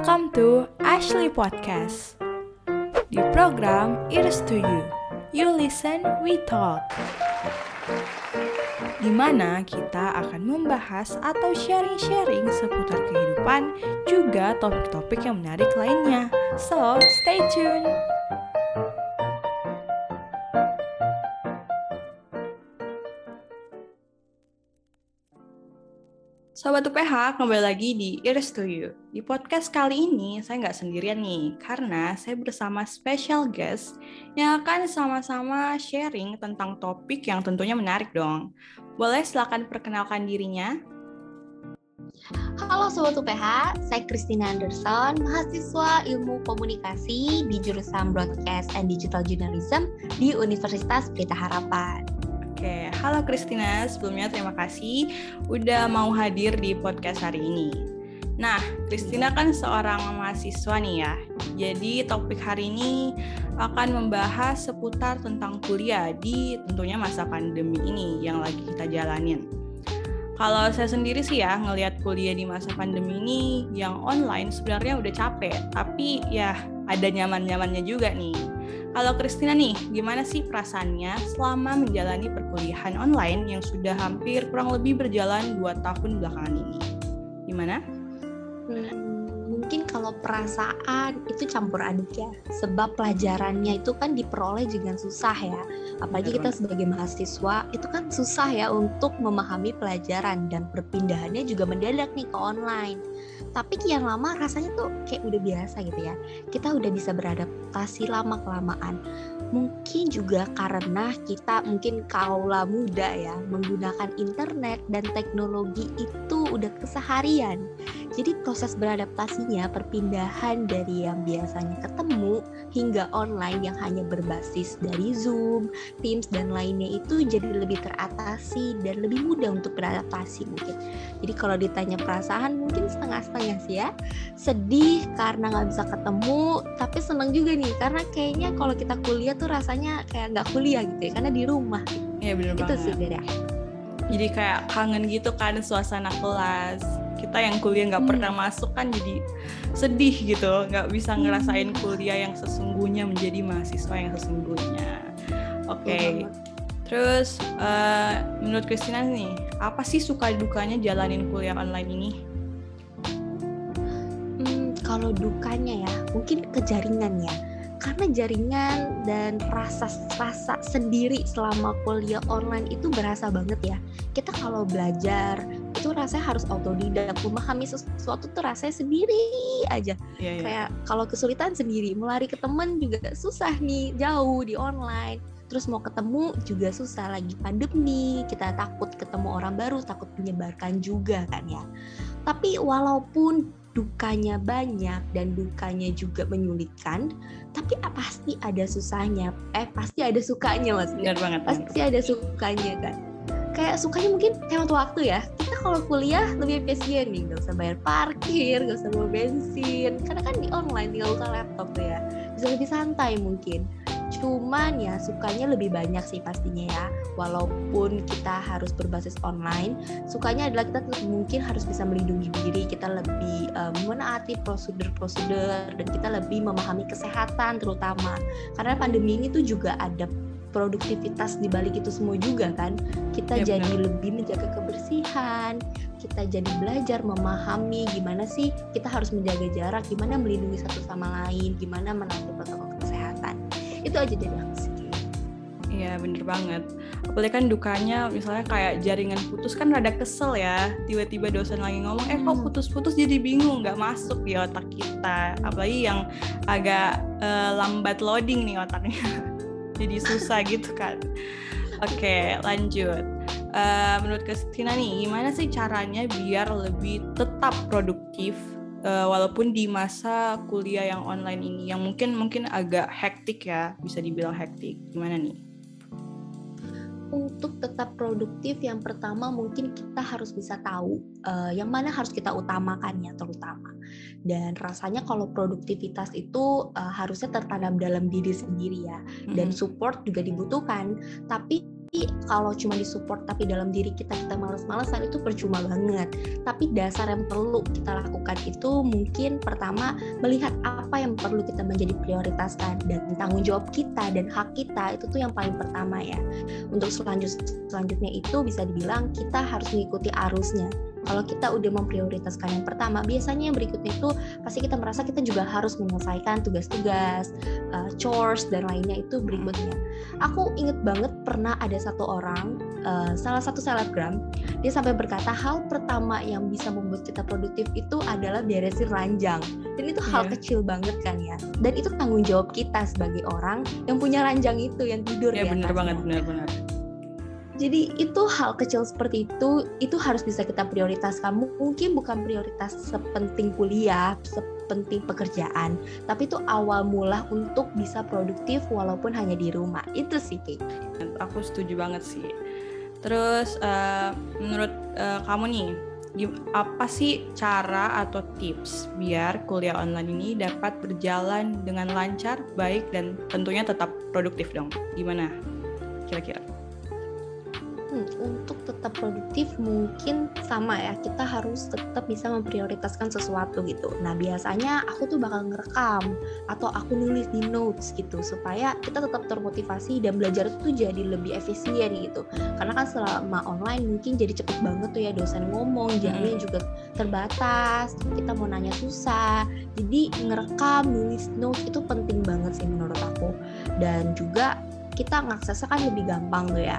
Welcome to Ashley Podcast. Di program Ears to You, You Listen, We Talk. Di mana kita akan membahas atau sharing-sharing seputar kehidupan, juga topik-topik yang menarik lainnya. So, stay tuned! Sobat UPH, kembali lagi di Ears to You. Di podcast kali ini, saya nggak sendirian nih, karena saya bersama special guest yang akan sama-sama sharing tentang topik yang tentunya menarik dong. Boleh silakan perkenalkan dirinya? Halo Sobat UPH, saya Christina Anderson, mahasiswa ilmu komunikasi di jurusan Broadcast and Digital Journalism di Universitas Pelita Harapan. Oke, halo Kristina. Sebelumnya terima kasih udah mau hadir di podcast hari ini. Nah, Kristina kan seorang mahasiswa nih ya. Jadi topik hari ini akan membahas seputar tentang kuliah di tentunya masa pandemi ini yang lagi kita jalanin. Kalau saya sendiri sih ya ngelihat kuliah di masa pandemi ini yang online sebenarnya udah capek, tapi ya ada nyaman-nyamannya juga nih. Kalau Kristina nih, gimana sih perasaannya selama menjalani perkuliahan online yang sudah hampir kurang lebih berjalan dua tahun belakangan ini? Gimana? Hmm, kalau perasaan itu campur aduk ya, sebab pelajarannya itu kan diperoleh dengan susah ya. Apalagi kita sebagai mahasiswa itu kan susah ya untuk memahami pelajaran dan perpindahannya juga mendadak nih ke online. Tapi kian lama rasanya tuh kayak udah biasa gitu ya. Kita udah bisa beradaptasi lama kelamaan mungkin juga karena kita mungkin kaula muda ya menggunakan internet dan teknologi itu udah keseharian jadi proses beradaptasinya perpindahan dari yang biasanya ketemu hingga online yang hanya berbasis dari Zoom, Teams dan lainnya itu jadi lebih teratasi dan lebih mudah untuk beradaptasi mungkin. Jadi kalau ditanya perasaan mungkin setengah-setengah sih ya. Sedih karena nggak bisa ketemu, tapi seneng juga nih karena kayaknya kalau kita kuliah tuh rasanya kayak nggak kuliah gitu ya karena di rumah. Iya bener itu banget. sih beda. Jadi kayak kangen gitu kan suasana kelas. Kita yang kuliah nggak Hmm. pernah masuk kan jadi sedih gitu, nggak bisa Hmm. ngerasain kuliah yang sesungguhnya menjadi mahasiswa yang sesungguhnya. Oke. Banget. Terus eh, menurut Christina nih, apa sih suka dukanya jalanin kuliah online ini? Hmm, kalau dukanya ya, mungkin kejaringan ya. Karena jaringan dan rasa rasa sendiri selama kuliah online itu berasa banget ya. Kita kalau belajar itu rasanya harus autodidak, memahami sesuatu tuh rasanya sendiri aja. Iya, iya. Kayak kalau kesulitan sendiri, melari ke temen juga susah nih, jauh di online. Terus mau ketemu juga susah lagi pandemi, kita takut ketemu orang baru, takut menyebarkan juga kan ya. Tapi walaupun dukanya banyak dan dukanya juga menyulitkan, tapi ah, pasti ada susahnya. Eh pasti ada sukanya mas. Benar banget. Pasti ada sukanya kan. Kayak sukanya mungkin hemat waktu ya. Kita kalau kuliah lebih efisien nih, nggak usah bayar parkir, nggak usah bawa bensin. Karena kan di online tinggal buka laptop tuh ya. Bisa lebih santai mungkin. Cuman ya sukanya lebih banyak sih pastinya ya. Walaupun kita harus berbasis online, sukanya adalah kita mungkin harus bisa melindungi diri, kita lebih eh, menaati prosedur-prosedur dan kita lebih memahami kesehatan terutama. Karena pandemi ini tuh juga ada produktivitas di balik itu semua juga kan. Kita Ya, jadi benar. lebih menjaga kebersihan, kita jadi belajar memahami gimana sih kita harus menjaga jarak, gimana melindungi satu sama lain, gimana menaati protokol kesehatan. Itu aja dari aku sih. Iya bener banget. Apalagi kan dukanya misalnya kayak jaringan putus kan rada kesel ya. Tiba-tiba dosen lagi ngomong, eh kok Hmm. putus-putus jadi bingung, nggak masuk di otak kita. Apalagi yang agak eh, lambat loading nih otaknya. jadi susah gitu kan. Oke lanjut. Eh, menurut Kristina nih, gimana sih caranya biar lebih tetap produktif eh, walaupun di masa kuliah yang online ini yang mungkin mungkin agak hektik ya, bisa dibilang hektik. Gimana nih? Untuk tetap produktif yang pertama mungkin kita harus bisa tahu uh, yang mana harus kita utamakan ya terutama. Dan rasanya kalau produktivitas itu uh, harusnya tertanam dalam diri sendiri ya. Dan support juga dibutuhkan. Tapi kalau cuma disupport tapi dalam diri kita kita males-malesan itu percuma banget. Tapi dasar yang perlu kita lakukan itu mungkin pertama melihat apa yang perlu kita menjadi prioritaskan dan tanggung jawab kita dan hak kita itu tuh yang paling pertama ya. Untuk selanjut selanjutnya itu bisa dibilang kita harus mengikuti arusnya kalau kita udah memprioritaskan yang pertama, biasanya yang berikutnya itu pasti kita merasa kita juga harus menyelesaikan tugas-tugas, uh, chores dan lainnya itu berikutnya. Aku inget banget pernah ada satu orang, uh, salah satu selebgram, dia sampai berkata hal pertama yang bisa membuat kita produktif itu adalah beresin ranjang. Dan itu hal yeah. kecil banget kan ya. Dan itu tanggung jawab kita sebagai orang yang punya ranjang itu yang tidur yeah, atasnya. bener banget, bener-bener jadi itu hal kecil seperti itu, itu harus bisa kita prioritaskan. Mungkin bukan prioritas sepenting kuliah, sepenting pekerjaan, tapi itu awal mula untuk bisa produktif walaupun hanya di rumah. Itu sih, Kiki. Aku setuju banget sih. Terus uh, menurut uh, kamu nih, apa sih cara atau tips biar kuliah online ini dapat berjalan dengan lancar, baik dan tentunya tetap produktif dong? Gimana kira-kira? Hmm, untuk tetap produktif mungkin sama ya kita harus tetap bisa memprioritaskan sesuatu gitu. Nah biasanya aku tuh bakal ngerekam atau aku nulis di notes gitu supaya kita tetap termotivasi dan belajar itu jadi lebih efisien gitu. Karena kan selama online mungkin jadi cepet banget tuh ya dosen ngomong, jamnya hmm. juga terbatas, kita mau nanya susah. Jadi ngerekam, nulis notes itu penting banget sih menurut aku. Dan juga kita ngaksesnya kan lebih gampang tuh ya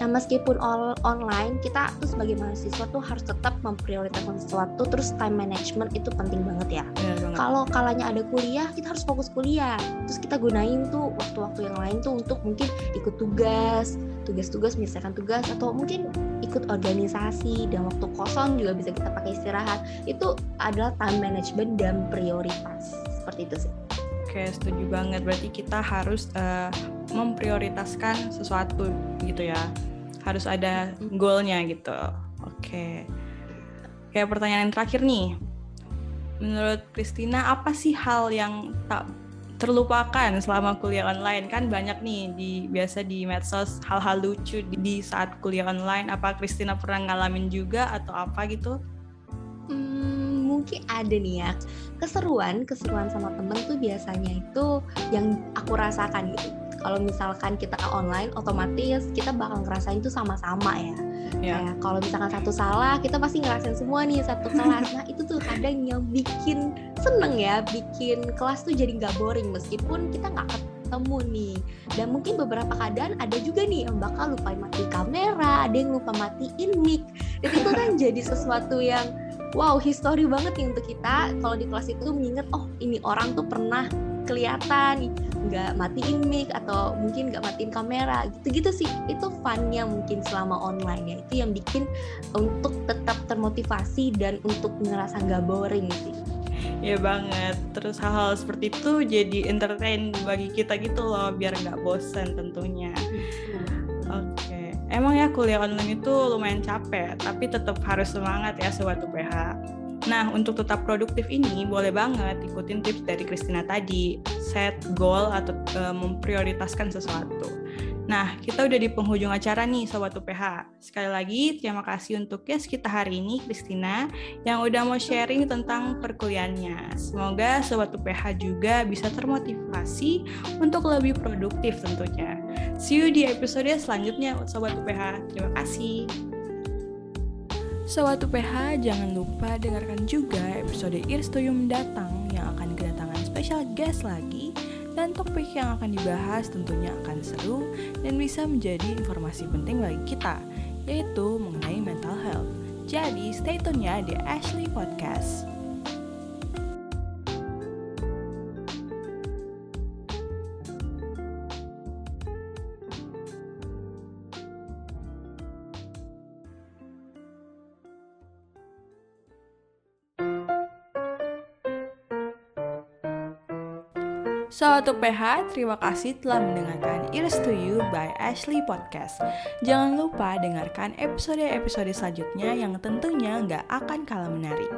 Nah meskipun all online kita tuh sebagai mahasiswa tuh harus tetap memprioritaskan sesuatu terus time management itu penting banget ya. Kalau kalanya ada kuliah kita harus fokus kuliah. Terus kita gunain tuh waktu-waktu yang lain tuh untuk mungkin ikut tugas, tugas-tugas menyelesaikan tugas atau mungkin ikut organisasi dan waktu kosong juga bisa kita pakai istirahat. Itu adalah time management dan prioritas. Seperti itu sih. Oke, setuju banget. Berarti kita harus uh, memprioritaskan sesuatu gitu ya. Harus ada goalnya gitu. Oke. Kayak pertanyaan yang terakhir nih. Menurut Christina, apa sih hal yang tak terlupakan selama kuliah online kan banyak nih di biasa di medsos hal-hal lucu di, di saat kuliah online apa Christina pernah ngalamin juga atau apa gitu mungkin ada nih ya keseruan keseruan sama temen tuh biasanya itu yang aku rasakan gitu kalau misalkan kita online otomatis kita bakal ngerasain tuh sama-sama ya. Yeah. kayak kalau misalkan satu salah kita pasti ngerasain semua nih satu kelas. Nah itu tuh kadang yang bikin seneng ya bikin kelas tuh jadi nggak boring. Meskipun kita nggak ketemu nih. Dan mungkin beberapa keadaan ada juga nih yang bakal lupa mati kamera ada yang lupa matiin mic. Dan itu kan jadi sesuatu yang wow history banget nih untuk kita. Kalau di kelas itu mengingat oh ini orang tuh pernah kelihatan nggak matiin mic atau mungkin nggak matiin kamera gitu-gitu sih. Itu funnya mungkin selama online ya. Itu yang bikin untuk tetap termotivasi dan untuk ngerasa nggak boring sih. Ya banget. Terus hal-hal seperti itu jadi entertain bagi kita gitu loh biar nggak bosan tentunya. Oke. Okay emang ya kuliah online itu lumayan capek, tapi tetap harus semangat ya sobat UPH. Nah, untuk tetap produktif ini boleh banget ikutin tips dari Christina tadi, set goal atau e, memprioritaskan sesuatu. Nah, kita udah di penghujung acara nih Sobat UPH. Sekali lagi, terima kasih untuk guest kita hari ini, Christina, yang udah mau sharing tentang perkuliahannya. Semoga Sobat UPH juga bisa termotivasi untuk lebih produktif tentunya. See you di episode selanjutnya, Sobat UPH. Terima kasih. Sobat UPH, jangan lupa dengarkan juga episode Irstoyum datang yang akan kedatangan special guest lagi dan topik yang akan dibahas tentunya akan seru dan bisa menjadi informasi penting bagi kita, yaitu mengenai mental health. Jadi stay tune ya di Ashley Podcast. Sobat UPH, terima kasih telah mendengarkan Ears to You by Ashley Podcast. Jangan lupa dengarkan episode-episode selanjutnya yang tentunya nggak akan kalah menarik.